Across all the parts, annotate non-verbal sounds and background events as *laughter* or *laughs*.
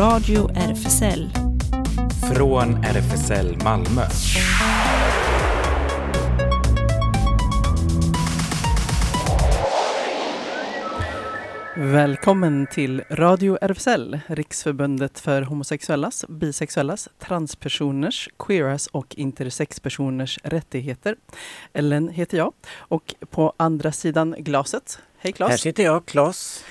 Radio RFSL. Från RFSL Malmö. Välkommen till Radio RFSL, Riksförbundet för homosexuellas, bisexuellas, transpersoners, queeras och intersexpersoners rättigheter. Ellen heter jag och på andra sidan glaset, hej Claes! Här sitter jag, Claes.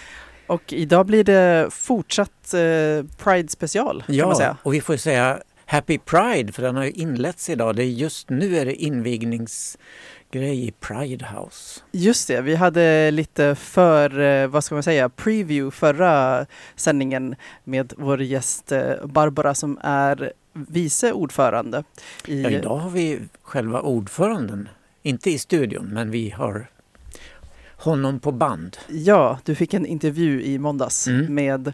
Och idag blir det fortsatt eh, Pride special. Ja, och vi får säga Happy Pride för den har ju inletts idag. Det är just nu är det invigningsgrej i Pride House. Just det, vi hade lite för, eh, vad ska man säga, preview förra sändningen med vår gäst eh, Barbara som är vice ordförande. I, Ja, idag har vi själva ordföranden, inte i studion, men vi har honom på band. Ja, du fick en intervju i måndags Mm. med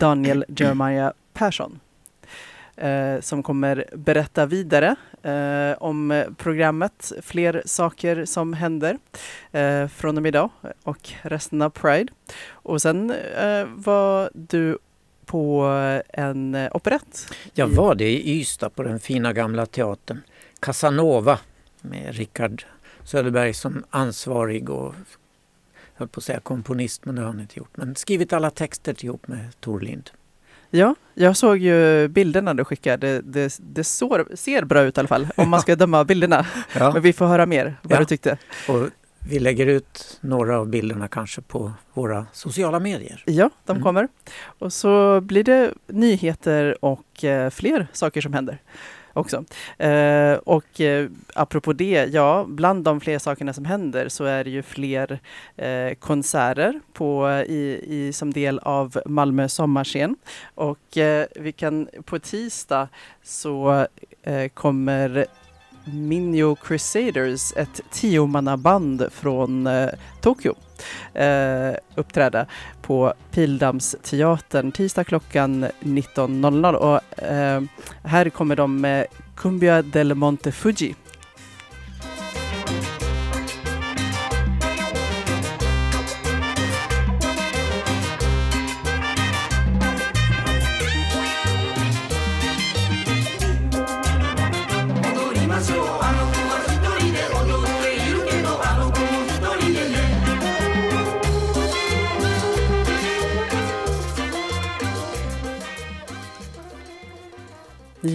Daniel Jeremiah Persson eh, som kommer berätta vidare eh, om programmet, fler saker som händer eh, från och med idag och resten av Pride. Och sen eh, var du på en operett. Jag var det i Ystad på den fina gamla teatern. Casanova med Rickard Söderberg som ansvarig och höll på att säga komponist, men det har han inte gjort. Men skrivit alla texter ihop med Tor Lind. Ja, jag såg ju bilderna du skickade. Det, det, det sår, ser bra ut i alla fall, om man ska döma av bilderna. Ja. Men vi får höra mer vad Ja. du tyckte. Och vi lägger ut några av bilderna kanske på våra sociala medier. Ja, de Mm. kommer. Och så blir det nyheter och eh, fler saker som händer också. Eh, och eh, apropå det, ja, bland de fler sakerna som händer så är det ju fler eh, konserter på, i, i, som del av Malmö sommarscen. Och eh, vi kan på tisdag så eh, kommer Minio Crusaders, ett tiomannaband från eh, Tokyo, eh, uppträda på Pildammsteatern tisdag klockan 19.00. Och eh, här kommer de med Cumbia del Monte Fuji.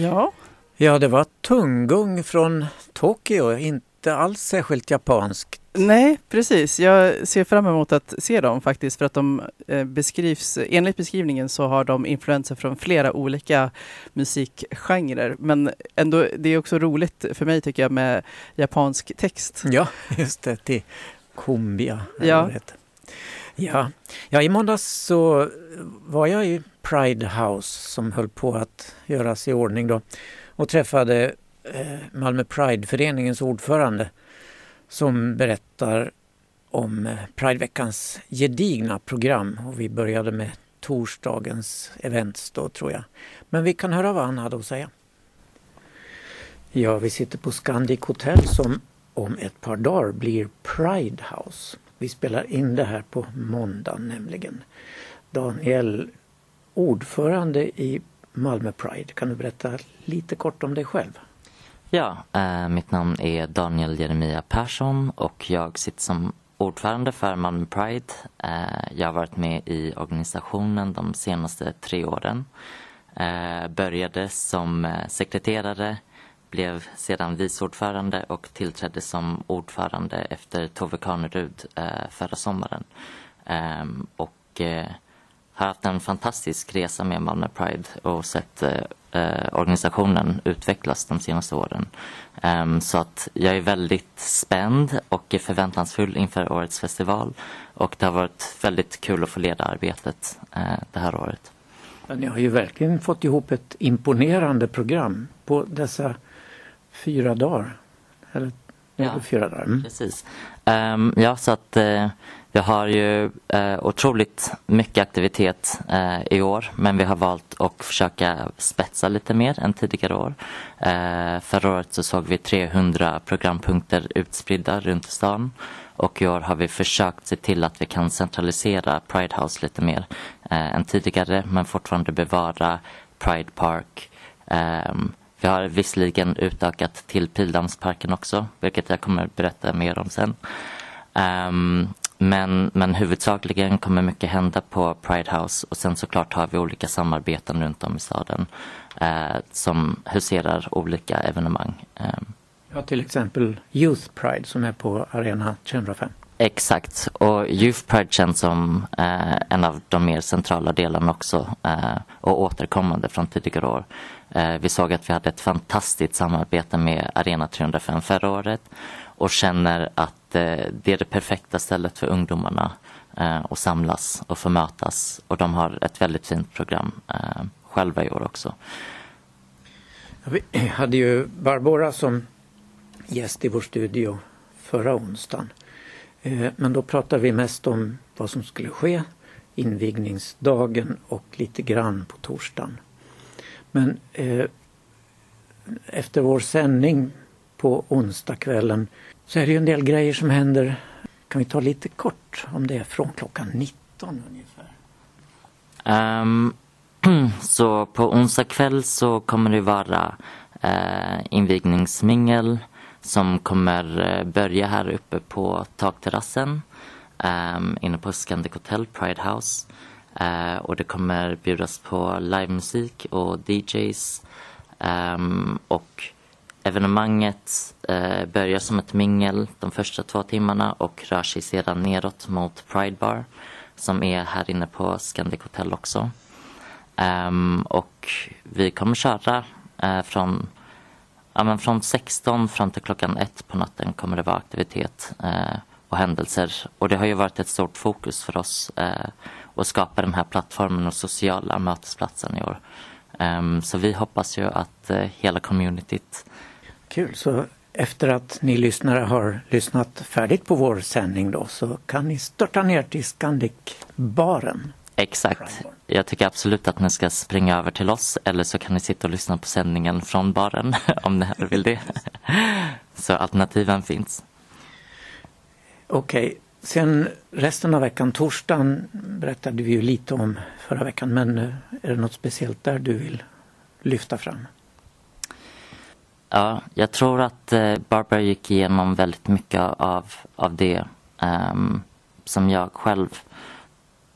Ja, Ja, det var tunggung från Tokyo, inte alls särskilt japanskt. nej precis. Jag ser fram emot att se dem faktiskt för att de eh, beskrivs, enligt beskrivningen så har de influenser från flera olika musikgenrer. Men ändå, det är också roligt för mig tycker jag med japansk text. Ja, just det, till Kumbia. Ja. Ja. ja, i måndags så var jag i Pride House som höll på att göras i ordning då och träffade eh, Malmö Pride-föreningens ordförande som berättar om eh, Prideveckans gedigna program och vi började med torsdagens events då tror jag. Men vi kan höra vad han hade att säga. Ja, vi sitter på Scandic Hotel som om ett par dagar blir Pride House. Vi spelar in det här på måndag nämligen. Daniel, ordförande i Malmö Pride, kan du berätta lite kort om dig själv? Ja, eh, mitt namn är Daniel Jeremia Persson och jag sitter som ordförande för Malmö Pride. Eh, jag har varit med i organisationen de senaste tre åren. Eh, började som eh, sekreterare, blev sedan vice ordförande och tillträdde som ordförande efter Tove Kanerud eh, förra sommaren. Ehm, och eh, har haft en fantastisk resa med Malmö Pride och sett eh, eh, organisationen utvecklas de senaste åren. Ehm, så att jag är väldigt spänd och förväntansfull inför årets festival. Och det har varit väldigt kul att få leda arbetet eh, det här året. Ja, ni har ju verkligen fått ihop ett imponerande program på dessa fyra dagar. Eller ja. Fyra dagar. Mm. Precis. Ehm, ja, så att eh, vi har ju eh, otroligt mycket aktivitet eh, i år men vi har valt att försöka spetsa lite mer än tidigare år. Eh, förra året så såg vi 300 programpunkter utspridda runt stan Och i år har vi försökt se till att vi kan centralisera Pride House lite mer eh, än tidigare men fortfarande bevara Pride Park. Ehm, vi har visserligen utökat till Pildammsparken också, vilket jag kommer berätta mer om sen. Um, men, men huvudsakligen kommer mycket hända på Pride House och sen såklart har vi olika samarbeten runt om i staden eh, som huserar olika evenemang. Eh. Ja, till exempel Youth Pride som är på Arena 305. Exakt, och Youth Pride känns som eh, en av de mer centrala delarna också eh, och återkommande från tidigare år. Eh, vi såg att vi hade ett fantastiskt samarbete med Arena 305 förra året och känner att eh, det är det perfekta stället för ungdomarna eh, att samlas och få mötas. Och de har ett väldigt fint program eh, själva i år också. Vi *clears throat* hade ju Barbara som gäst i vår studio förra onsdagen. Men då pratade vi mest om vad som skulle ske invigningsdagen och lite grann på torsdagen. Men eh, efter vår sändning på onsdagskvällen så är det ju en del grejer som händer. Kan vi ta lite kort om det från klockan 19 ungefär? Um, *clears throat* så på onsdag kväll så kommer det vara uh, invigningsmingel som kommer eh, börja här uppe på takterrassen um, inne på Scandic Hotel Pride House. Uh, och det kommer bjudas på livemusik och DJs um, ehm, och Evenemanget eh, börjar som ett mingel de första två timmarna och rör sig sedan neråt mot Pride Bar som är här inne på Scandic Hotel också. Um, och vi kommer köra eh, från, ja, men från 16 fram till klockan 1 på natten kommer det vara aktivitet eh, och händelser. Och det har ju varit ett stort fokus för oss eh, att skapa den här plattformen och sociala mötesplatsen i år. Um, så vi hoppas ju att eh, hela communityt Kul, så efter att ni lyssnare har lyssnat färdigt på vår sändning då så kan ni störta ner till Scandic-baren. Exakt. Jag tycker absolut att ni ska springa över till oss eller så kan ni sitta och lyssna på sändningen från baren *laughs* om ni hellre vill det. Så alternativen finns. Okej, okay. sen resten av veckan, torsdagen berättade vi ju lite om förra veckan men eh, är det något speciellt där du vill lyfta fram? Ja, jag tror att eh, Barbara gick igenom väldigt mycket av, av det um, som jag själv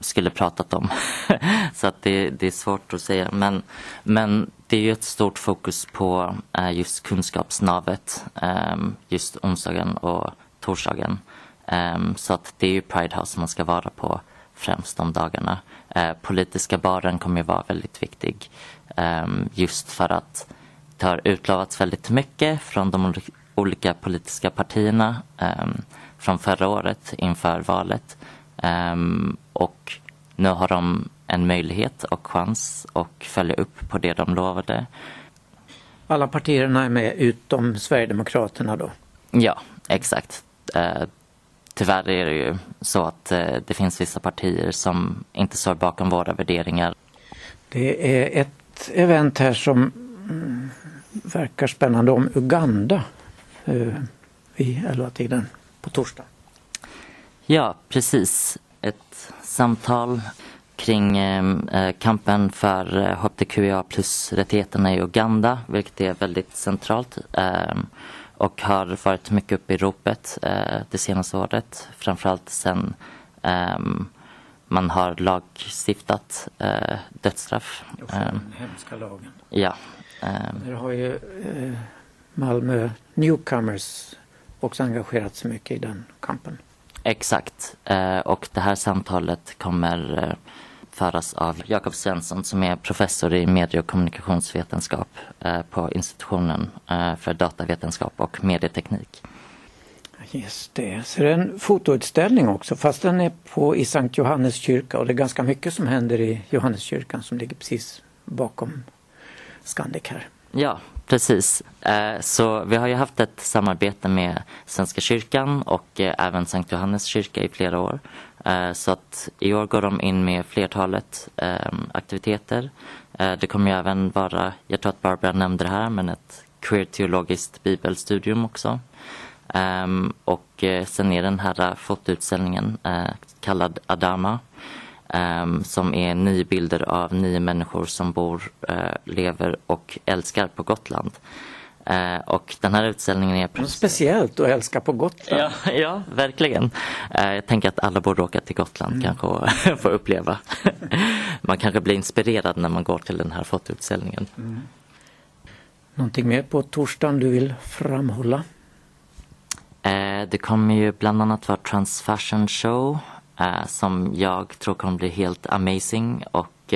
skulle pratat om. *laughs* så att det, det, är svårt att säga. Men, men det är ju ett stort fokus på uh, just kunskapsnavet um, just onsdagen och torsdagen. Um, så att det är ju Pride House man ska vara på främst de dagarna. Uh, politiska baren kommer ju vara väldigt viktig um, just för att det har utlovats väldigt mycket från de olika politiska partierna um, från förra året inför valet. Um, och nu har de en möjlighet och chans att följa upp på det de lovade. Alla partierna är med utom Sverigedemokraterna då? Ja, exakt. Uh, tyvärr är det ju så att uh, det finns vissa partier som inte står bakom våra värderingar. Det är ett event här som verkar spännande om Uganda eh, vid 11-tiden på torsdag. Ja, precis. Ett samtal kring eh, kampen för eh, hbtqia plus-rättigheterna i Uganda, vilket är väldigt centralt eh, och har varit mycket uppe i ropet eh, det senaste året, framförallt sen ehm, man har lagstiftat eh, dödsstraff. Den hemska lagen. Ja, Där har ju eh, Malmö Newcomers också engagerat sig mycket i den kampen. Exakt, eh, och det här samtalet kommer eh, föras av Jakob Svensson som är professor i medie och kommunikationsvetenskap på institutionen för datavetenskap och medieteknik. Just det, så det är en fotoutställning också fast den är på i Sankt Johannes kyrka och det är ganska mycket som händer i Johanneskyrkan som ligger precis bakom Scandic här. Ja, precis. Eh, så vi har ju haft ett samarbete med Svenska kyrkan och eh, även Sankt Johannes kyrka i flera år. Eh, så att i år går de in med flertalet aktiviteter. Det kommer ju även vara, jag tror att Barbara nämnde det här, men ett queer-teologiskt bibelstudium också. Och sen är den här fotoutställningen kallad Adama um, som är nio bilder av nio människor som bor, uh, lever och älskar på Gotland. Uh, och den här utställningen är... Något speciellt att älska på Gotland. Ja, *laughs* ja verkligen. Uh, jag tänker att alla borde åka till Gotland mm. kanske och *laughs* få uppleva. *laughs* man kanske blir inspirerad när man går till den här fotoutställningen. Mm. Någonting mer på torsdagen du vill framhålla? Uh, det kommer ju bland annat vara Transfashion Show som jag tror kommer bli helt amazing och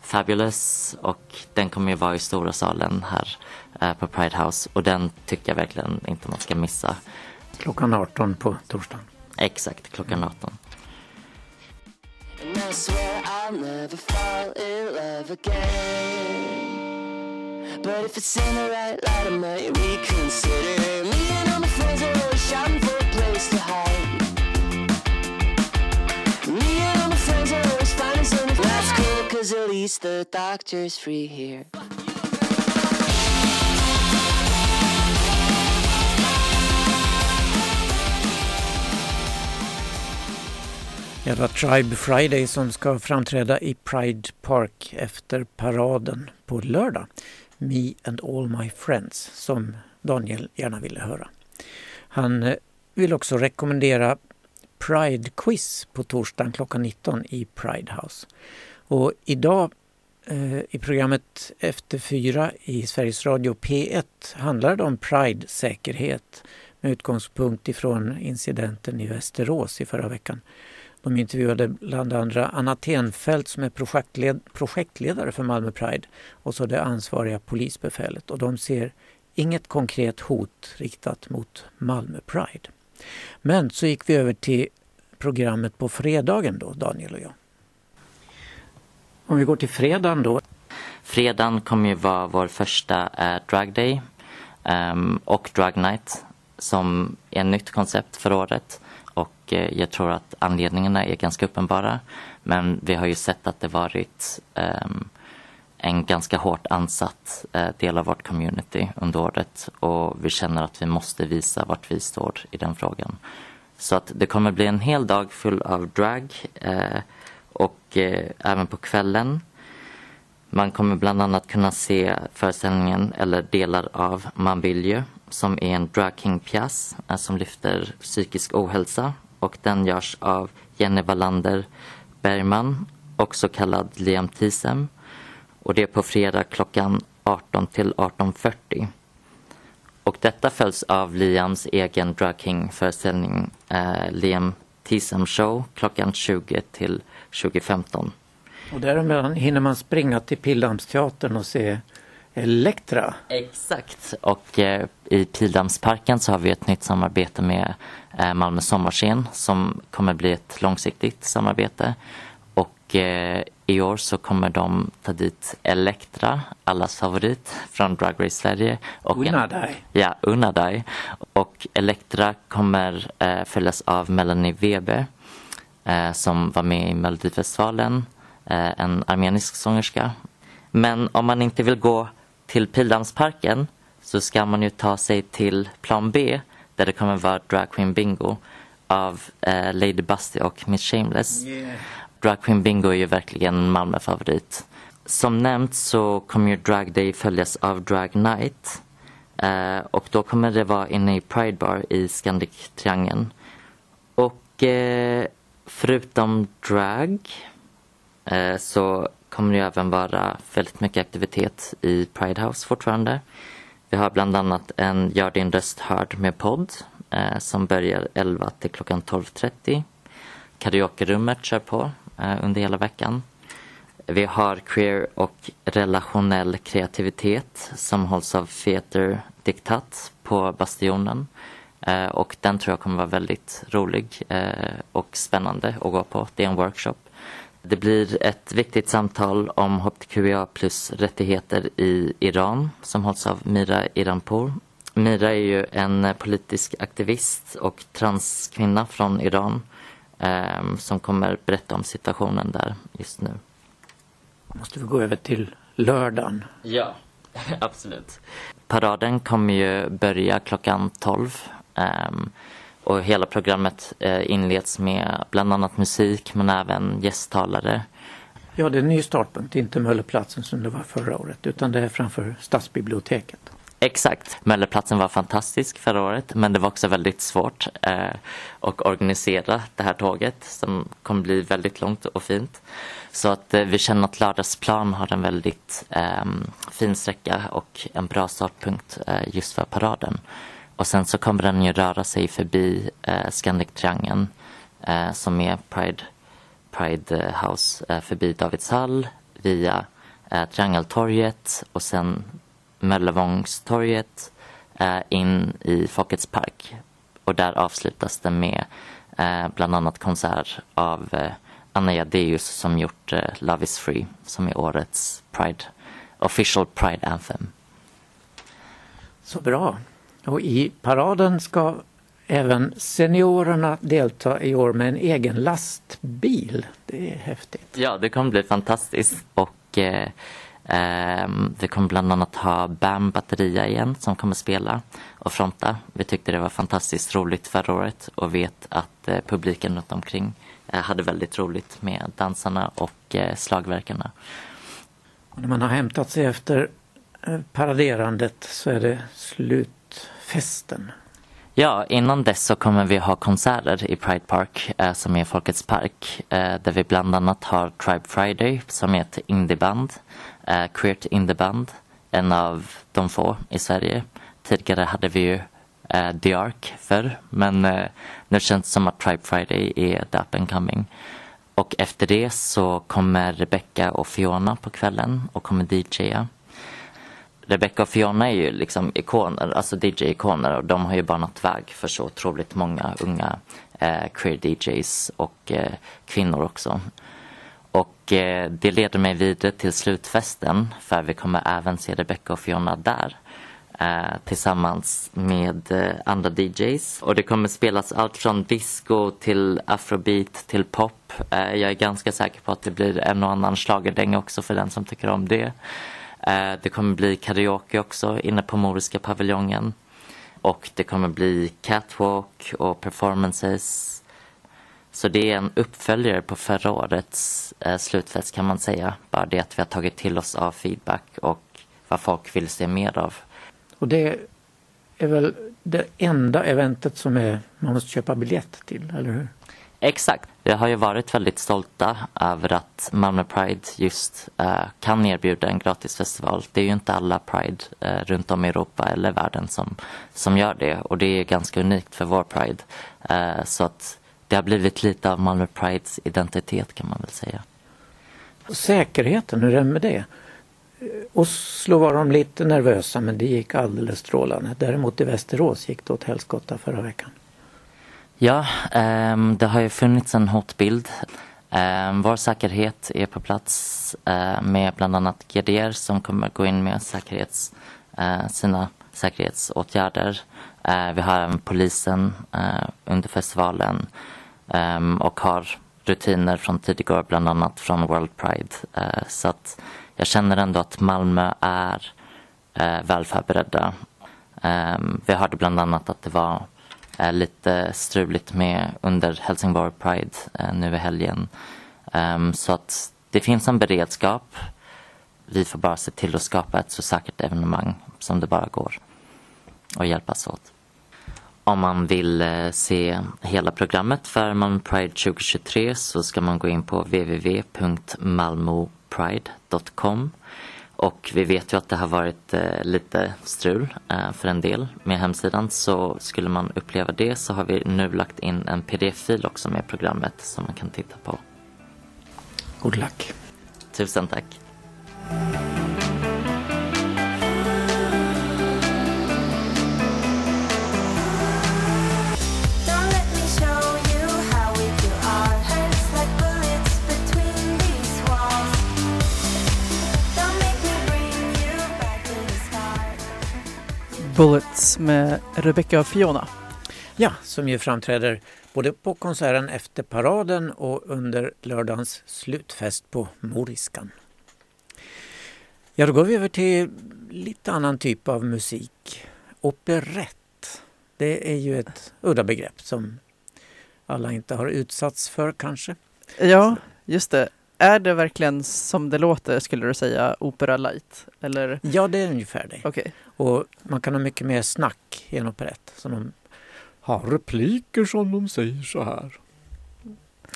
fabulous och den kommer ju vara i stora salen här Eh, på Pride House och den tycker jag verkligen inte man ska missa. Klockan 18 på torsdagen. Exakt, klockan 18. But if it's in the right light, I might reconsider. Me and all my friends are always shopping for a place to hide. Cause at least the doctor's free here. Det var Tribe Friday som ska framträda i Pride Park efter paraden på lördag. Me and all my friends som Daniel gärna ville höra. Han eh, vill också rekommendera Pride Quiz på torsdagen klockan 19 i Pride House. Och idag eh, i programmet Efter fyra i Sveriges Radio P1 handlar det om Pride-säkerhet med utgångspunkt ifrån incidenten i Västerås i förra veckan. De intervjuade bland andra Anna Tenfelt som är projektled projektledare för Malmö Pride och så det ansvariga polisbefälet och de ser inget konkret hot riktat mot Malmö Pride. Men så gick vi över till programmet på fredagen då, Daniel och jag. Om vi går till fredagen då. Fredagen kommer ju vara vår första eh, Drag Day um, och Drag Night som är ett nytt koncept för året. Och eh, jag tror att anledningarna är ganska uppenbara. Men vi har ju sett att det varit um, en ganska hårt ansatt eh, del av vårt community under året och vi känner att vi måste visa vart vi står i den frågan. Så att det kommer bli en hel dag full av drag eh, och eh, även på kvällen. Man kommer bland annat kunna se föreställningen eller delar av Man vill ju som är en drag king-pjäs eh, som lyfter psykisk ohälsa och den görs av Jenny Wallander Bergman, också kallad Liam Tisem. Och det är på fredag klockan 18 till 18.40. Och detta följs av Liams egen Drag King-föreställning eh, Liam Tisem Show klockan 20 till 20.15. Och däremellan hinner man springa till Pildammsteatern och se Elektra. Exakt. Och eh, i Pildammsparken så har vi ett nytt samarbete med eh, Malmö sommarscen som kommer bli ett långsiktigt samarbete. Och eh, i år så kommer de ta dit Elektra, allas favorit från Drag Race Sverige. Och unna dig. Ja, unna dig. Och Elektra kommer eh, följas av Melanie Weber som var med i Melodifestivalen, eh, en armenisk sångerska. Men om man inte vill gå till Pildammsparken så ska man ju ta sig till plan B där det kommer vara Drag Queen Bingo av eh, Lady Busty och Miss Shameless. Yeah. Drag Queen Bingo är ju verkligen en Malmö-favorit. Som nämnt så kommer ju Drag Day följas av Drag Night. Eh, och då kommer det vara inne i Pride Bar i Scandic-triangeln. Och eh, förutom drag eh, så kommer det även vara väldigt mycket aktivitet i Pride House fortfarande. Vi har bland annat en Gör din röst hörd med podd eh, som börjar 11 till klockan 12.30. Karaokerummet kör på eh, under hela veckan. Vi har queer och relationell kreativitet som hålls av Feter Diktat på Bastionen. Eh, och den tror jag kommer vara väldigt rolig eh, och spännande att gå på. Det är en workshop. Det blir ett viktigt samtal om hbtqia plus rättigheter i Iran som hålls av Mira Iranpour. Mira är ju en politisk aktivist och transkvinna från Iran eh, som kommer berätta om situationen där just nu. Måste vi gå över till lördagen? Ja, *laughs* absolut. Paraden kommer ju börja klockan 12 Um, och hela programmet uh, inleds med bland annat musik men även gästtalare. Ja, det är en ny startpunkt, inte Möllerplatsen som det var förra året utan det är framför stadsbiblioteket. Exakt. Möllerplatsen var fantastisk förra året men det var också väldigt svårt eh, att organisera det här tåget som kommer bli väldigt långt och fint. Så att eh, vi känner att Lördagsplan har en väldigt eh, fin sträcka och en bra startpunkt eh, just för paraden. Och sen så kommer den ju röra sig förbi eh, Scandic-triangeln eh, som är Pride, Pride eh, House eh, förbi Davidshall via eh, Triangeltorget och sen Möllevångstorget eh, in i Folkets park. Och där avslutas det med eh, bland annat konsert av eh, Anna Jadeus som gjort eh, Love is free som är årets Pride, official Pride Anthem. Så bra. Och i paraden ska även seniorerna delta i år med en egen lastbil. Det är häftigt. Ja, det kommer bli fantastiskt. Och eh, Um, vi kommer bland annat ha Bam Batteria igen som kommer spela och fronta. Vi tyckte det var fantastiskt roligt förra året och vet att uh, publiken runt omkring uh, hade väldigt roligt med dansarna och uh, slagverkarna. Och när man har hämtat sig efter paraderandet så är det Festen. Ja, innan dess så kommer vi ha konserter i Pride Park eh, som är Folkets park eh, där vi bland annat har Tribe Friday som är ett indieband eh, Queert Indieband, en av de få i Sverige. Tidigare hade vi ju eh, The Ark förr, men eh, nu känns det som att Tribe Friday är the up and coming. Och efter det så kommer Rebecca och Fiona på kvällen och kommer DJa. Rebecca och Fiona är ju liksom ikoner, alltså DJ-ikoner och de har ju banat väg för så otroligt många unga eh, queer DJs och eh, kvinnor också. Och eh, det leder mig vidare till slutfesten för vi kommer även se Rebecca och Fiona där. Eh, tillsammans med eh, andra DJs. Och det kommer spelas allt från disco till afrobeat till pop. Eh, jag är ganska säker på att det blir en och annan schlagerdänga också för den som tycker om det. Eh, det kommer bli karaoke också inne på Moriska paviljongen. Och det kommer bli catwalk och performances så det är en uppföljare på förra årets eh, slutfest kan man säga. Bara det att vi har tagit till oss av feedback och vad folk vill se mer av. Och det är väl det enda eventet som är, man måste köpa biljett till, eller hur? Exakt. Vi har ju varit väldigt stolta över att Malmö Pride just uh, kan erbjuda en gratisfestival. Det är ju inte alla Pride uh, runt om i Europa eller världen som, som gör det och det är ganska unikt för vår Pride. Uh, så att det har blivit lite av Malmö Prides identitet kan man väl säga. Och säkerheten, hur är det med det? Oslo var de lite nervösa men det gick alldeles strålande. Däremot i Västerås gick det åt helskotta förra veckan. Ja, um, det har ju funnits en hotbild. Um, ehm, vår säkerhet är på plats uh, med bland annat GDR som kommer gå in med säkerhets, uh, sina säkerhetsåtgärder. Uh, vi har även polisen under festivalen um, och har rutiner från tidigare, bland annat från World Pride. Uh, så att jag känner ändå att Malmö är uh, väl förberedda. Um, vi hörde bland annat att det var är lite struligt med under Helsingborg Pride eh, nu i helgen. Ehm, så att det finns en beredskap. Vi får bara se till att skapa ett så säkert evenemang som det bara går och hjälpas åt. Om man vill eh, se hela programmet för Malmö Pride 2023 så ska man gå in på www.malmopride.com och vi vet ju att det har varit eh, lite strul eh, för en del med hemsidan så skulle man uppleva det så har vi nu lagt in en pdf-fil också med programmet som man kan titta på. God luck! Tusen tack! Bullets med Rebecca och Fiona. Ja, som ju framträder både på konserten efter paraden och under lördagens slutfest på Moriskan. Ja, då går vi över till lite annan typ av musik. Operett. Det är ju ett udda begrepp som alla inte har utsatts för kanske. Ja, just det. Är det verkligen som det låter, skulle du säga, opera light? Eller? Ja, det är ungefär det. Okay. Och man kan ha mycket mer snack i en operett. Så de har repliker som de säger så här.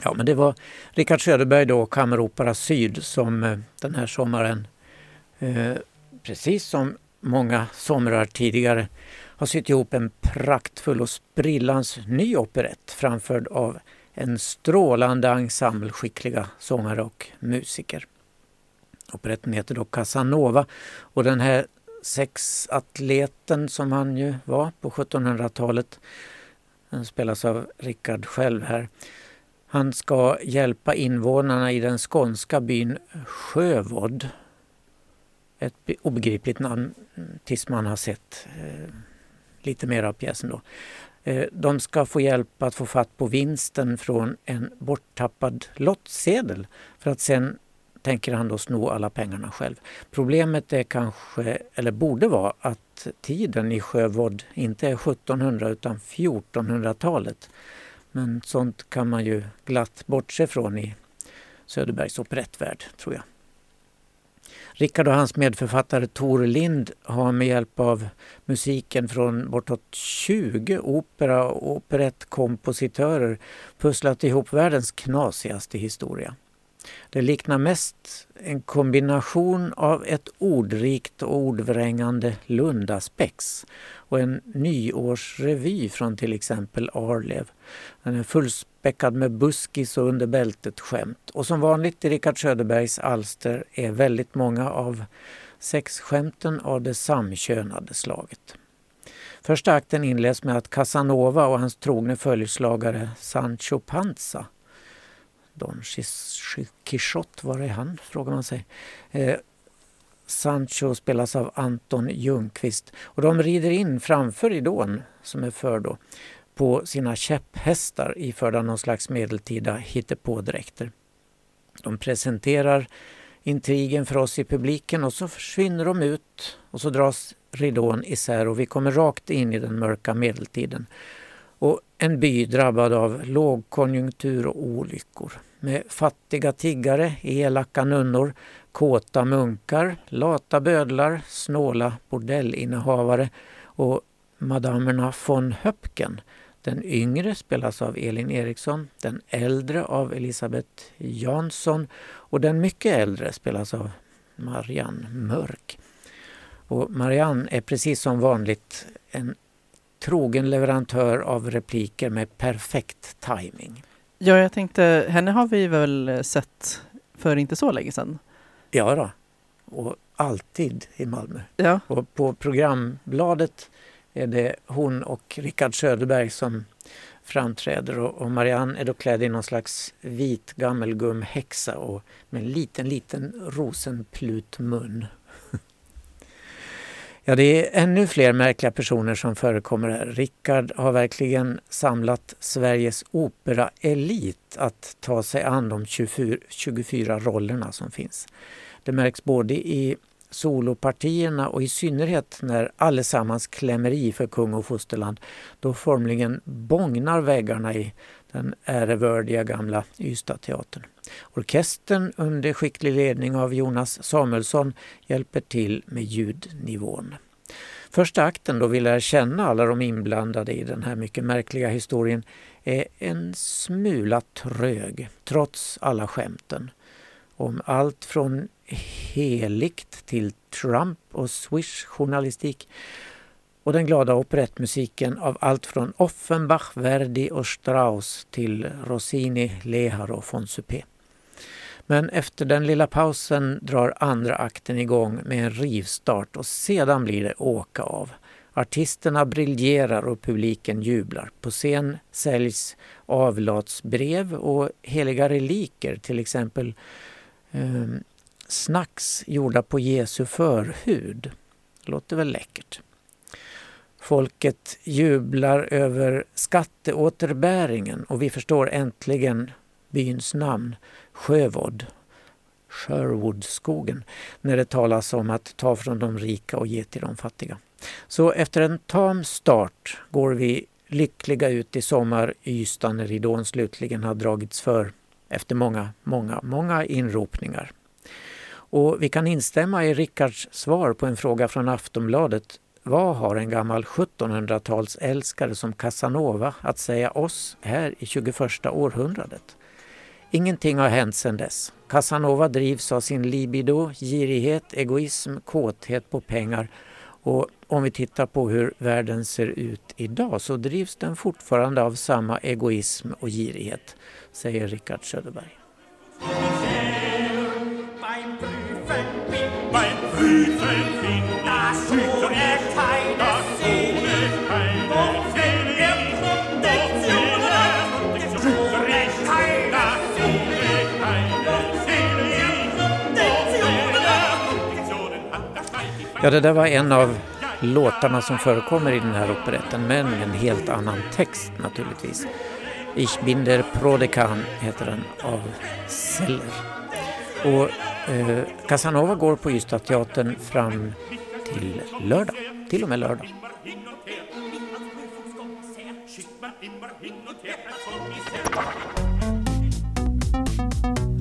Ja, men det var Richard Söderberg då, Kammeropera Syd, som eh, den här sommaren, eh, precis som många somrar tidigare, har sytt ihop en praktfull och sprillans ny operett framförd av en strålande ensemble skickliga sångare och musiker. Operetten heter då Casanova och den här sexatleten som han ju var på 1700-talet, den spelas av Rickard själv här. Han ska hjälpa invånarna i den skånska byn Sjövodd. Ett obegripligt namn tills man har sett eh, lite mer av pjäsen. Då. Eh, de ska få hjälp att få fatt på vinsten från en borttappad lottsedel för att sen tänker han då sno alla pengarna själv. Problemet är kanske, eller borde vara, att tiden i Sjövård inte är 1700 utan 1400-talet. Men sånt kan man ju glatt bortse från i Söderbergs operettvärld, tror jag. Rickard och hans medförfattare Tor Lind har med hjälp av musiken från bortåt 20 opera och operettkompositörer pusslat ihop världens knasigaste historia. Det liknar mest en kombination av ett ordrikt och ordvrängande Lundaspex och en nyårsrevy från till exempel Arlev. Den är fullspäckad med buskis och under bältet skämt. Och som vanligt i Richard Söderbergs alster är väldigt många av sexskämten av det samkönade slaget. Första akten inleds med att Casanova och hans trogne följeslagare Sancho Panza Don Quixote, var är han? frågar man sig. Eh, Sancho spelas av Anton Ljungqvist och de rider in framför ridån, som är för då, på sina käpphästar iförda någon slags medeltida hittepådräkter. De presenterar intrigen för oss i publiken och så försvinner de ut och så dras ridån isär och vi kommer rakt in i den mörka medeltiden. Och en by drabbad av lågkonjunktur och olyckor med fattiga tiggare, elaka nunnor, kåta munkar, lata bödlar, snåla bordellinnehavare och madamerna von Höpken. Den yngre spelas av Elin Eriksson, den äldre av Elisabeth Jansson och den mycket äldre spelas av Marianne Mörk. Och Marianne är precis som vanligt en trogen leverantör av repliker med perfekt timing. Ja, jag tänkte, henne har vi väl sett för inte så länge sedan? Ja då. och alltid i Malmö. Ja. Och på programbladet är det hon och Rickard Söderberg som framträder och, Marianne är då klädd i någon slags vit gammelgumhäxa och med en liten, liten rosenplutmun. Ja, det är ännu fler märkliga personer som förekommer här. Rickard har verkligen samlat Sveriges operaelit att ta sig an de 24, 24 rollerna som finns. Det märks både i solopartierna och i synnerhet när allesammans klämmer i för kung och fosterland. Då formligen bångnar väggarna i den ärevördiga gamla Ystadteatern. Orkestern under skicklig ledning av Jonas Samuelsson hjälper till med ljudnivån. Första akten då vi lär känna alla de inblandade i den här mycket märkliga historien är en smula trög, trots alla skämten. Om allt från heligt till Trump och Swish-journalistik och den glada operettmusiken av allt från Offenbach, Verdi och Strauss till Rossini, Lehar och von Men efter den lilla pausen drar andra akten igång med en rivstart och sedan blir det åka av. Artisterna briljerar och publiken jublar. På scen säljs avlatsbrev och heliga reliker, till exempel eh, snacks gjorda på Jesu förhud. Låter väl läckert. Folket jublar över skatteåterbäringen och vi förstår äntligen byns namn, Sjövodd, Sherwoodskogen, när det talas om att ta från de rika och ge till de fattiga. Så efter en tam start går vi lyckliga ut i sommar Ystad när ridån slutligen har dragits för efter många, många, många inropningar. Och vi kan instämma i Rickards svar på en fråga från Aftonbladet. Vad har en gammal 1700-talsälskare som Casanova att säga oss här i 21 århundradet? Ingenting har hänt sedan dess. Casanova drivs av sin libido, girighet, egoism, kåthet på pengar och om vi tittar på hur världen ser ut idag så drivs den fortfarande av samma egoism och girighet, säger Rickard Söderberg. Ja, det där var en av låtarna som förekommer i den här operetten, men med en helt annan text naturligtvis. Ich bin der Prodekan heter den av Seller. Och eh, Casanova går på Ystadteatern fram till lördag, till och med lördag.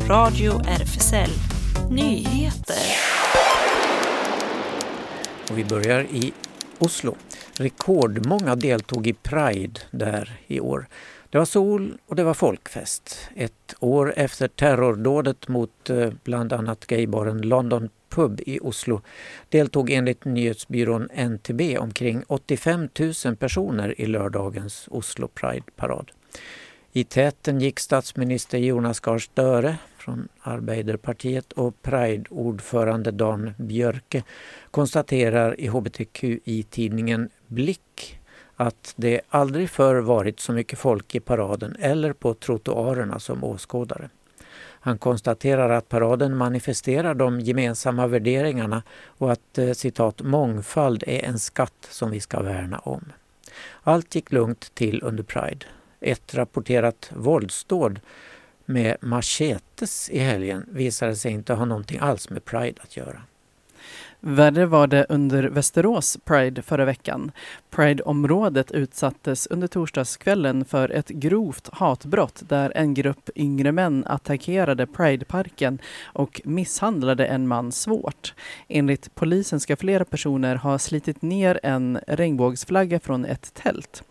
Radio RFSL Nyheter och vi börjar i Oslo. Rekordmånga deltog i Pride där i år. Det var sol och det var folkfest. Ett år efter terrordådet mot eh, bland annat gaybaren London Pub i Oslo deltog enligt nyhetsbyrån NTB omkring 85 000 personer i lördagens Oslo Pride-parad. I täten gick statsminister Jonas Gahr Støre från Arbeiderpartiet och Pride-ordförande Dan Björke konstaterar i hbtqi-tidningen Blick att det aldrig förr varit så mycket folk i paraden eller på trottoarerna som åskådare. Han konstaterar att paraden manifesterar de gemensamma värderingarna och att eh, citat mångfald är en skatt som vi ska värna om. Allt gick lugnt till under Pride. Ett rapporterat våldsdåd med machetes i helgen visade sig inte ha någonting alls med Pride att göra. Värre var det under Västerås Pride förra veckan. Pride-området utsattes under torsdagskvällen för ett grovt hatbrott där en grupp yngre män attackerade Prideparken och misshandlade en man svårt. Enligt polisen ska flera personer ha slitit ner en regnbågsflagga från ett tält.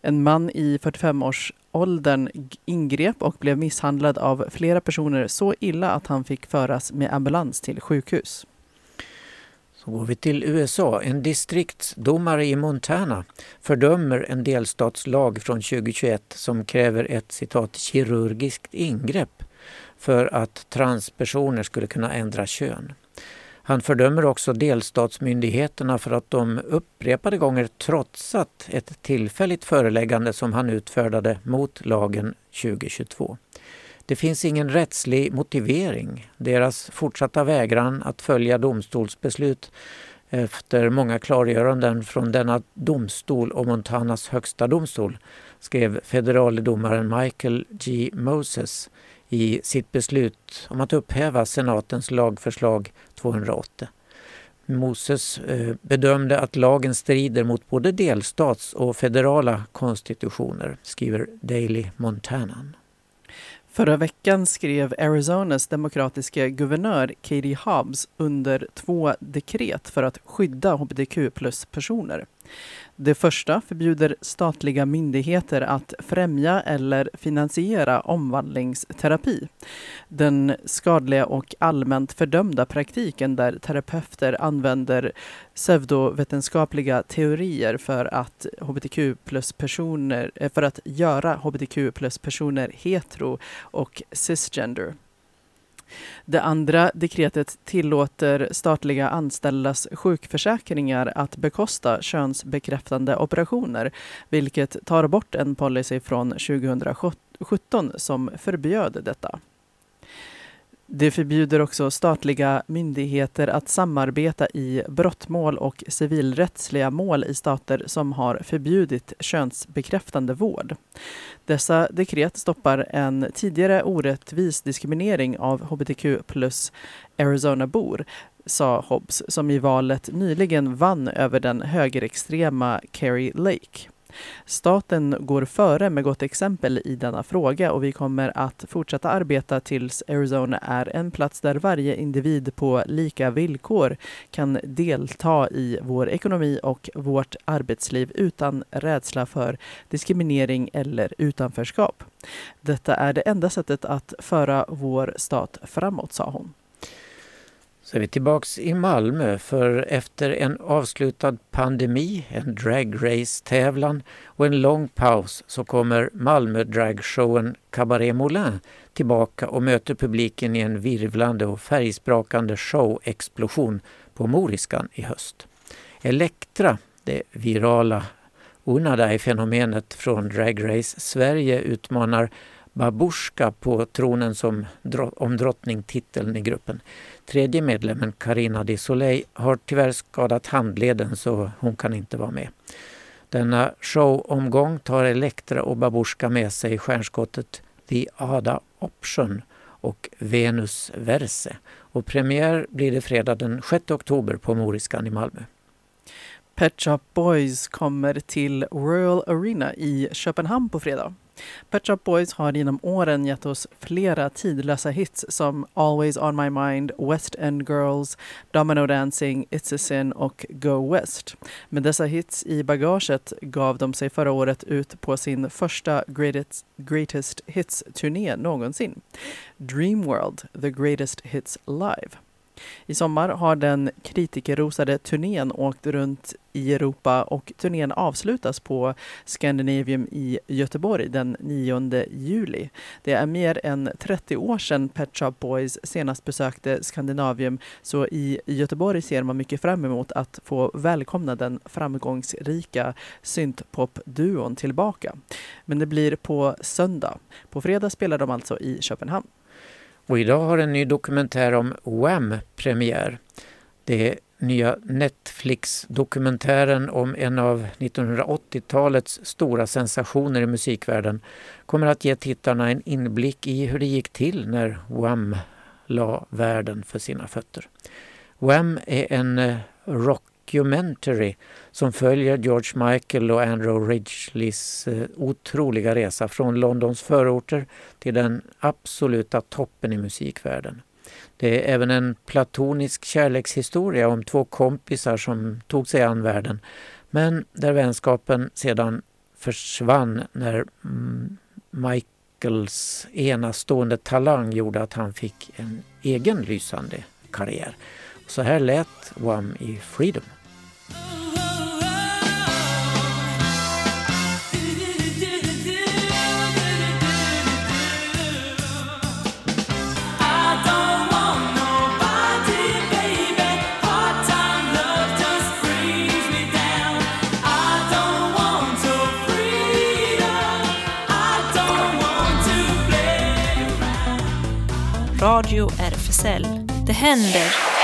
En man i 45-års åldern ingrep och blev misshandlad av flera personer så illa att han fick föras med ambulans till sjukhus. Så går vi till USA. En distriktsdomare i Montana fördömer en delstatslag från 2021 som kräver ett citat kirurgiskt ingrepp för att transpersoner skulle kunna ändra kön. Han fördömer också delstatsmyndigheterna för att de upprepade gånger trotsat ett tillfälligt föreläggande som han utfärdade mot lagen 2022. Det finns ingen rättslig motivering. Deras fortsatta vägran att följa domstolsbeslut efter många klargöranden från denna domstol och Montanas högsta domstol skrev federaldomaren Michael G. Moses i sitt beslut om att upphäva senatens lagförslag 208. Moses eh, bedömde att lagen strider mot både delstats och federala konstitutioner, skriver Daily Montanan. Förra veckan skrev Arizonas demokratiska guvernör Katie Hobbs under två dekret för att skydda hbtq plus-personer. Det första förbjuder statliga myndigheter att främja eller finansiera omvandlingsterapi. Den skadliga och allmänt fördömda praktiken där terapeuter använder pseudovetenskapliga teorier för att hbtq plus-personer, eh, för att göra hbtq plus-personer hetero och cisgender. Det andra dekretet tillåter statliga anställdas sjukförsäkringar att bekosta könsbekräftande operationer, vilket tar bort en policy från 2017 som förbjöd detta. Det förbjuder också statliga myndigheter att samarbeta i brottmål och civilrättsliga mål i stater som har förbjudit könsbekräftande vård. Dessa dekret stoppar en tidigare orättvis diskriminering av hbtq plus Arizona-bor sa Hobbs, som i valet nyligen vann över den högerextrema Kerry Lake. Staten går före med gott exempel i denna fråga och vi kommer att fortsätta arbeta tills Arizona är en plats där varje individ på lika villkor kan delta i vår ekonomi och vårt arbetsliv utan rädsla för diskriminering eller utanförskap. Detta är det enda sättet att föra vår stat framåt, sa hon. Så är vi tillbaks i Malmö för efter en avslutad pandemi, en dragrace-tävlan och en lång paus så kommer Malmö dragshowen Cabaret Moulin tillbaka och möter publiken i en virvlande och färgsprakande showexplosion på Moriskan i höst. Elektra, det virala Unadai-fenomenet från Drag Race Sverige utmanar Babushka på tronen som om drottningtiteln i gruppen. Tredje medlemmen, Karina Di Soleil, har tyvärr skadat handleden så hon kan inte vara med. Denna showomgång tar Elektra och Babushka med sig stjärnskottet The Ada Option och Venus Verse. Och premiär blir det fredag den 6 oktober på Moriskan i Malmö. Pet Shop Boys kommer till Royal Arena i Köpenhamn på fredag. Pet Shop Boys har genom åren gett oss flera tidlösa hits som Always On My Mind, West End Girls, Domino Dancing, It's a Sin och Go West. Med dessa hits i bagaget gav de sig förra året ut på sin första Greatest, greatest Hits-turné någonsin. Dreamworld, The Greatest Hits Live. I sommar har den kritikerrosade turnén åkt runt i Europa och turnén avslutas på Scandinavium i Göteborg den 9 juli. Det är mer än 30 år sedan Pet Shop Boys senast besökte Scandinavium så i Göteborg ser man mycket fram emot att få välkomna den framgångsrika syntpopduon tillbaka. Men det blir på söndag. På fredag spelar de alltså i Köpenhamn. Och idag har en ny dokumentär om Wham premiär. Det är nya Netflix-dokumentären om en av 1980-talets stora sensationer i musikvärlden kommer att ge tittarna en inblick i hur det gick till när Wham la världen för sina fötter. Wham är en eh, rock documentary som följer George Michael och Andrew Ridgeleys eh, otroliga resa från Londons förorter till den absoluta toppen i musikvärlden. Det är även en platonisk kärlekshistoria om två kompisar som tog sig an världen men där vänskapen sedan försvann när mm, Michaels enastående talang gjorde att han fick en egen lysande karriär. Så här lät Wham i Freedom. Radio RFSL. Det händer!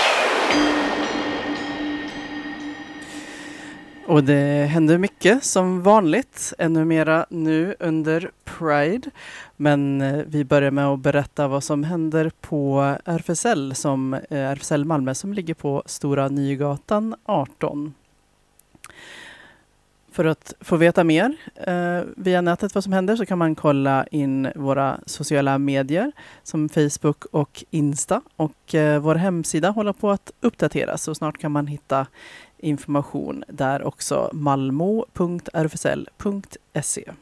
Och det händer mycket som vanligt, ännu mera nu under Pride. Men eh, vi börjar med att berätta vad som händer på RFSL, som, eh, RFSL Malmö som ligger på Stora Nygatan 18. För att få veta mer eh, via nätet vad som händer så kan man kolla in våra sociala medier som Facebook och Insta. Och eh, vår hemsida håller på att uppdateras så snart kan man hitta information där också. malmo.rfsl.se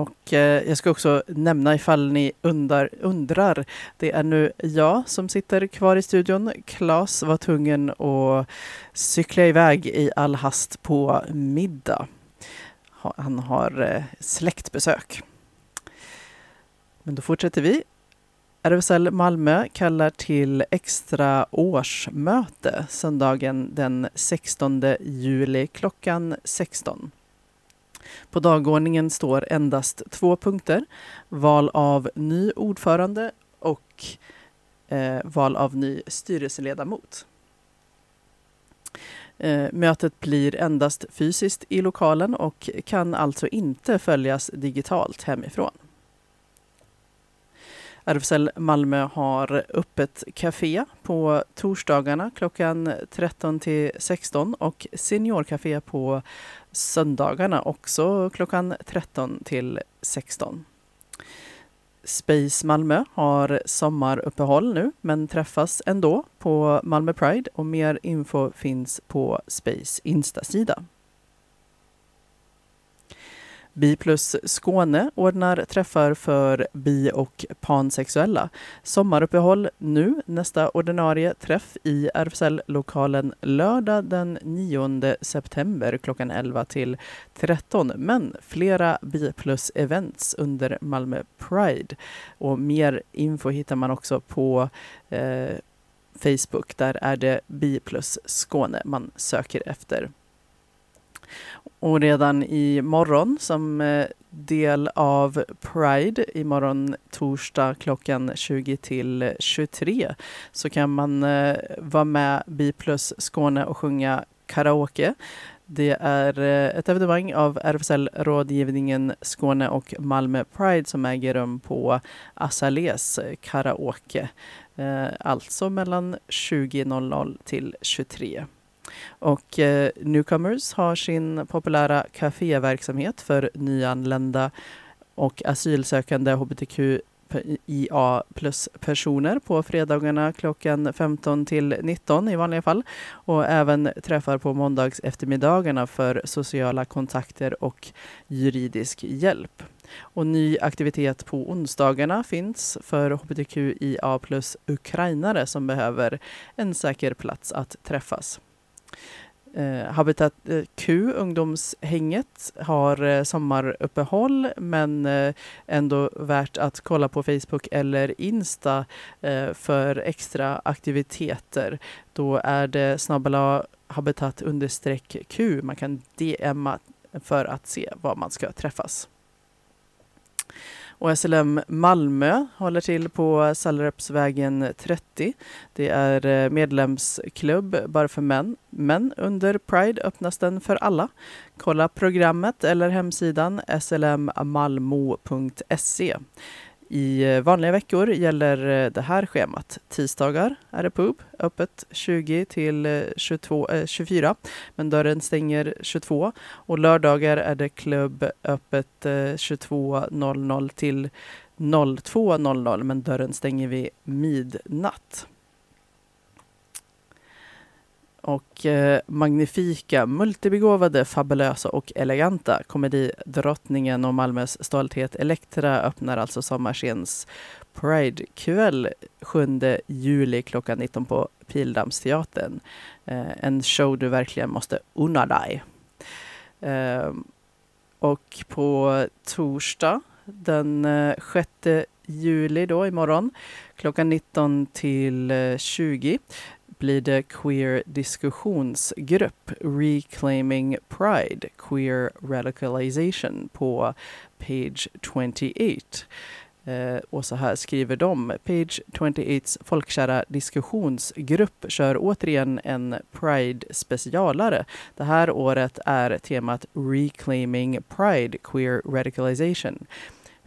och eh, jag ska också nämna ifall ni undrar, undrar, det är nu jag som sitter kvar i studion. Klas var tvungen att cykla iväg i all hast på middag. Han har eh, släktbesök. Men då fortsätter vi. RFSL Malmö kallar till extra årsmöte söndagen den 16 juli klockan 16. På dagordningen står endast två punkter. Val av ny ordförande och eh, val av ny styrelseledamot. Eh, mötet blir endast fysiskt i lokalen och kan alltså inte följas digitalt hemifrån. RFSL Malmö har öppet café på torsdagarna klockan 13 till 16 och seniorcafé på söndagarna också klockan 13 till 16. Space Malmö har sommaruppehåll nu men träffas ändå på Malmö Pride och mer info finns på Space Instasida. Bi plus Skåne ordnar träffar för bi och pansexuella. Sommaruppehåll nu, nästa ordinarie träff i RFSL-lokalen lördag den 9 september klockan 11 till 13. Men flera Bi plus events under Malmö Pride. Och mer info hittar man också på eh, Facebook. Där är det Bi plus Skåne man söker efter. Och redan i morgon som eh, del av Pride, imorgon torsdag klockan 20 till 23, så kan man eh, vara med Bi plus Skåne och sjunga karaoke. Det är eh, ett evenemang av RFSL Rådgivningen Skåne och Malmö Pride som äger rum på Azalés karaoke. Alltså mellan 20.00 till 23. Och eh, Newcomers har sin populära kaféverksamhet för nyanlända och asylsökande hbtqia plus-personer på fredagarna klockan 15 till 19 i vanliga fall. Och även träffar på måndags eftermiddagarna för sociala kontakter och juridisk hjälp. Och ny aktivitet på onsdagarna finns för hbtqia plus ukrainare som behöver en säker plats att träffas. Eh, Habitat eh, Q, ungdomshänget, har eh, sommaruppehåll men eh, ändå värt att kolla på Facebook eller Insta för extra aktiviteter. Då är det snabbla habitat understreck Q. Man kan DMa för att se var man ska träffas. Och SLM Malmö håller till på Sallerupsvägen 30. Det är eh, medlemsklubb bara för män. Men under Pride öppnas den för alla. Kolla programmet eller hemsidan slmmalmo.se. I eh, vanliga veckor gäller eh, det här schemat. Tisdagar är det pub, öppet 20 till 22, eh, 24, eh, men dörren stänger 22. Och lördagar är det klubb öppet eh, 22.00 till 02.00, men dörren stänger vid midnatt och eh, magnifika, multibegåvade, fabulösa och eleganta komedidrottningen och Malmös stolthet Elektra öppnar alltså sommarscens Pride-kväll 7 juli klockan 19 på Pildammsteatern. Eh, en show du verkligen måste unna dig. Eh, och på torsdag den eh, 6 juli då imorgon klockan 19 till eh, 20 blir det Queer diskussionsgrupp Reclaiming Pride Queer Radicalization på page 28. Eh, och så här skriver de. Page 28s folkkära diskussionsgrupp kör återigen en Pride-specialare. Det här året är temat Reclaiming Pride Queer Radicalization.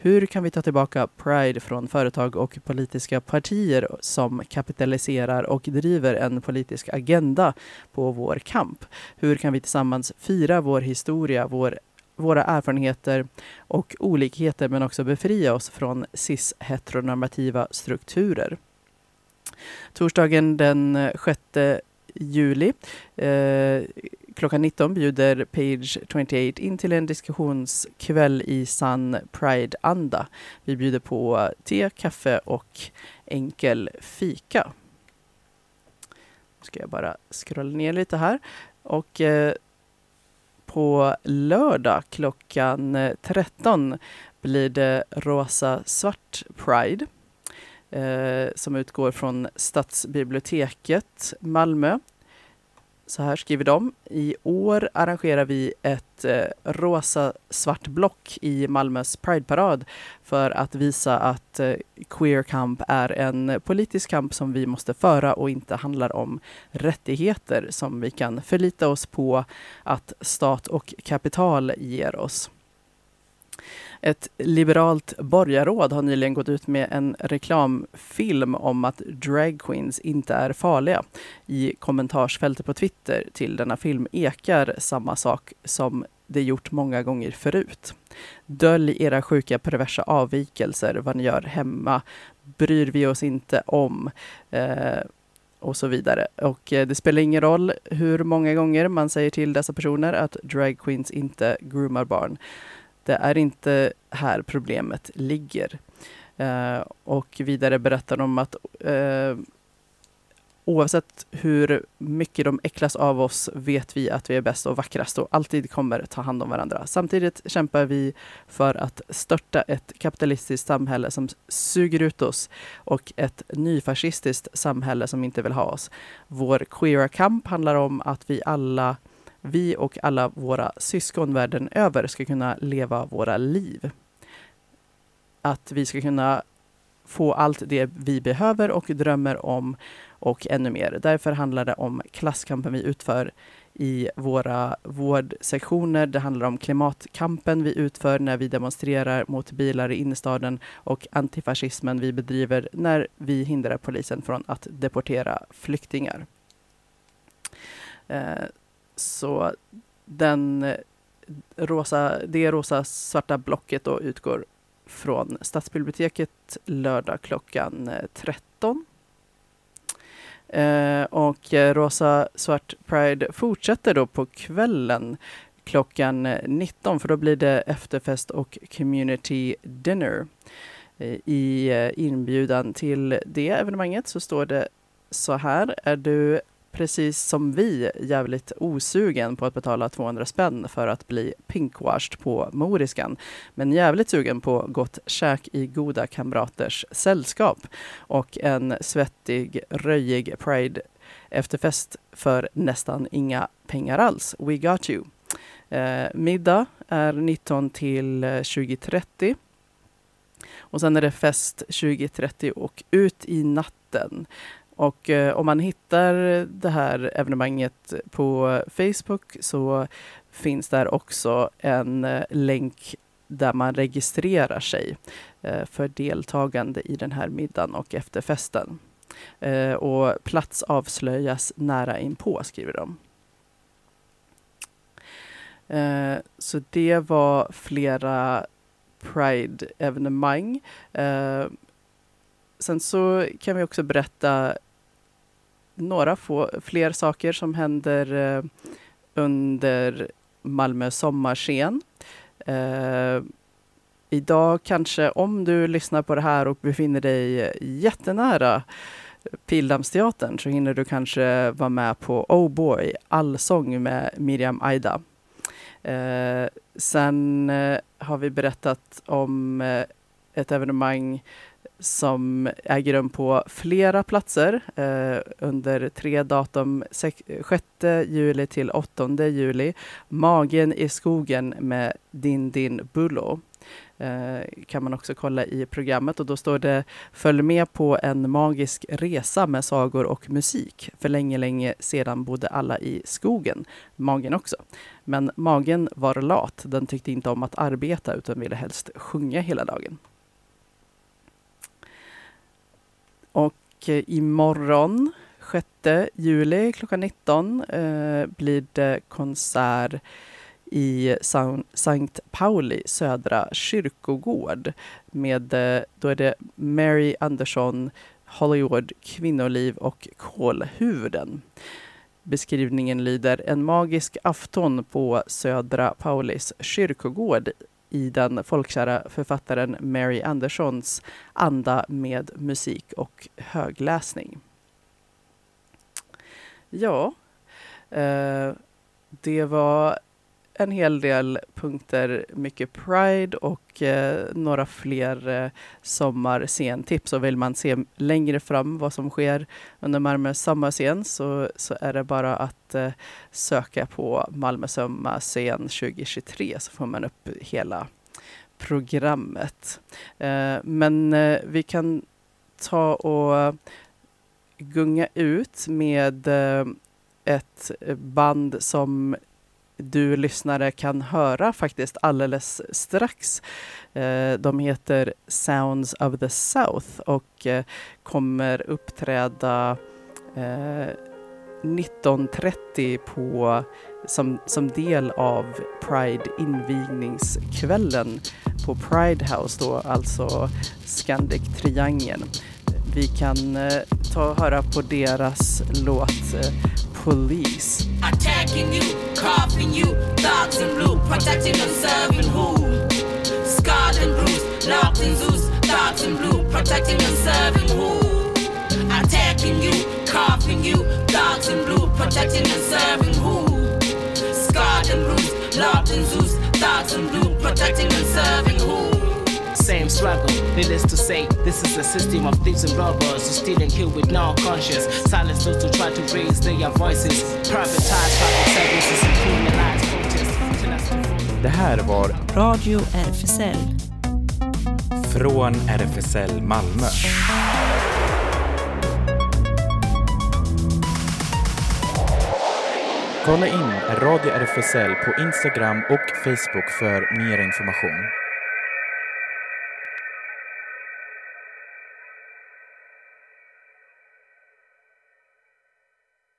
Hur kan vi ta tillbaka Pride från företag och politiska partier som kapitaliserar och driver en politisk agenda på vår kamp? Hur kan vi tillsammans fira vår historia, vår våra erfarenheter och olikheter men också befria oss från cis-heteronormativa strukturer. Torsdagen den 6 juli eh, klockan 19 bjuder Page 28 in till en diskussionskväll i sann Pride-anda. Vi bjuder på te, kaffe och enkel fika. Nu ska jag bara scrolla ner lite här. Och eh, på lördag klockan eh, 13 blir det rosa svart Pride eh, som utgår från Stadsbiblioteket Malmö så här skriver de. I år arrangerar vi ett eh, rosa svart block i Malmös Prideparad för att visa att eh, queer kamp är en politisk kamp som vi måste föra och inte handlar om rättigheter som vi kan förlita oss på att stat och kapital ger oss. Ett liberalt borgarråd har nyligen gått ut med en reklamfilm om att dragqueens inte är farliga. I kommentarsfältet på Twitter till denna film ekar samma sak som det gjort många gånger förut. Dölj era sjuka perversa avvikelser, vad ni gör hemma, bryr vi oss inte om. Eh, och så vidare. Och eh, det spelar ingen roll hur många gånger man säger till dessa personer att dragqueens inte groomar barn. Det är inte här problemet ligger. Eh, och vidare berättar de att eh, oavsett hur mycket de äcklas av oss vet vi att vi är bäst och vackrast och alltid kommer ta hand om varandra. Samtidigt kämpar vi för att störta ett kapitalistiskt samhälle som suger ut oss och ett nyfascistiskt samhälle som inte vill ha oss. Vår queera kamp handlar om att vi alla vi och alla våra syskon världen över ska kunna leva våra liv. Att vi ska kunna få allt det vi behöver och drömmer om och ännu mer. Därför handlar det om klasskampen vi utför i våra vårdsektioner. Det handlar om klimatkampen vi utför när vi demonstrerar mot bilar i innerstaden och antifascismen vi bedriver när vi hindrar polisen från att deportera flyktingar. Eh, så den eh, rosa, det rosa svarta blocket då utgår från Stadsbiblioteket lördag klockan eh, 13. Eh, och eh, Rosa Svart Pride fortsätter då på kvällen klockan 19 för då blir det efterfest och community dinner. Eh, I inbjudan till det evenemanget så står det så här. Är du precis som vi jävligt osugen på att betala 200 spänn för att bli pinkwashed på Moriskan. Men jävligt sugen på gott käk i goda kamraters sällskap och en svettig, röjig Pride efterfest för nästan inga pengar alls. We got you. Eh, middag är 19 till 20.30. Och sen är det fest 20.30 och ut i natten. Och eh, om man hittar det här evenemanget på Facebook så finns där också en eh, länk där man registrerar sig eh, för deltagande i den här middagen och efterfesten. Eh, och plats avslöjas nära inpå, skriver de. Eh, så det var flera Pride-evenemang. Eh, Sen så kan vi också berätta några få, fler saker som händer eh, under Malmö sommarscen. Eh, idag kanske, om du lyssnar på det här och befinner dig jättenära Pildammsteatern så hinner du kanske vara med på Oh Boy, allsång med Miriam Aida. Eh, sen eh, har vi berättat om eh, ett evenemang som äger rum på flera platser eh, under tre datum, 6 juli till 8 juli. Magen i skogen med Din Din Bullo eh, kan man också kolla i programmet och då står det Följ med på en magisk resa med sagor och musik. För länge, länge sedan bodde alla i skogen. Magen också. Men magen var lat. Den tyckte inte om att arbeta utan ville helst sjunga hela dagen. Och eh, imorgon, 6 juli klockan 19 eh, blir det konsert i Sankt Pauli södra kyrkogård med, eh, då är det Mary Andersson, Hollywood, Kvinnoliv och Kolhuvuden. Beskrivningen lyder En magisk afton på Södra Paulis kyrkogård i den folkkära författaren Mary Anderssons anda med musik och högläsning. Ja, eh, det var en hel del punkter, mycket Pride och eh, några fler eh, sommarscentips. Och vill man se längre fram vad som sker under Malmö sommarscen så, så är det bara att eh, söka på Malmö sommarscen 2023 så får man upp hela programmet. Eh, men eh, vi kan ta och gunga ut med eh, ett band som du lyssnare kan höra faktiskt alldeles strax. Eh, de heter Sounds of the South och eh, kommer uppträda eh, 19.30 på, som, som del av Pride invigningskvällen på Pride House då, alltså Scandic Triangeln. Vi kan ta och höra på deras låt Police. Attacking you, coughing you, dogs in blue, protecting and serving who? Scarred and bruised, locked in zoos, dogs in blue, protecting and serving who? Attacking you, coughing you, dogs in blue, protecting and serving who? Scarred and bruised, locked in zoos, dogs in blue, protecting and serving who? Same struggle. Needless to say, this is a system of thieves and robbers who steal and kill with no conscience. Silence those who try to raise their voices. Privatize public services and criminalize protests. Det här var Radio RFSL. Från RFSL Malmö. Kolla in Radio RFSL på Instagram och Facebook för mer information.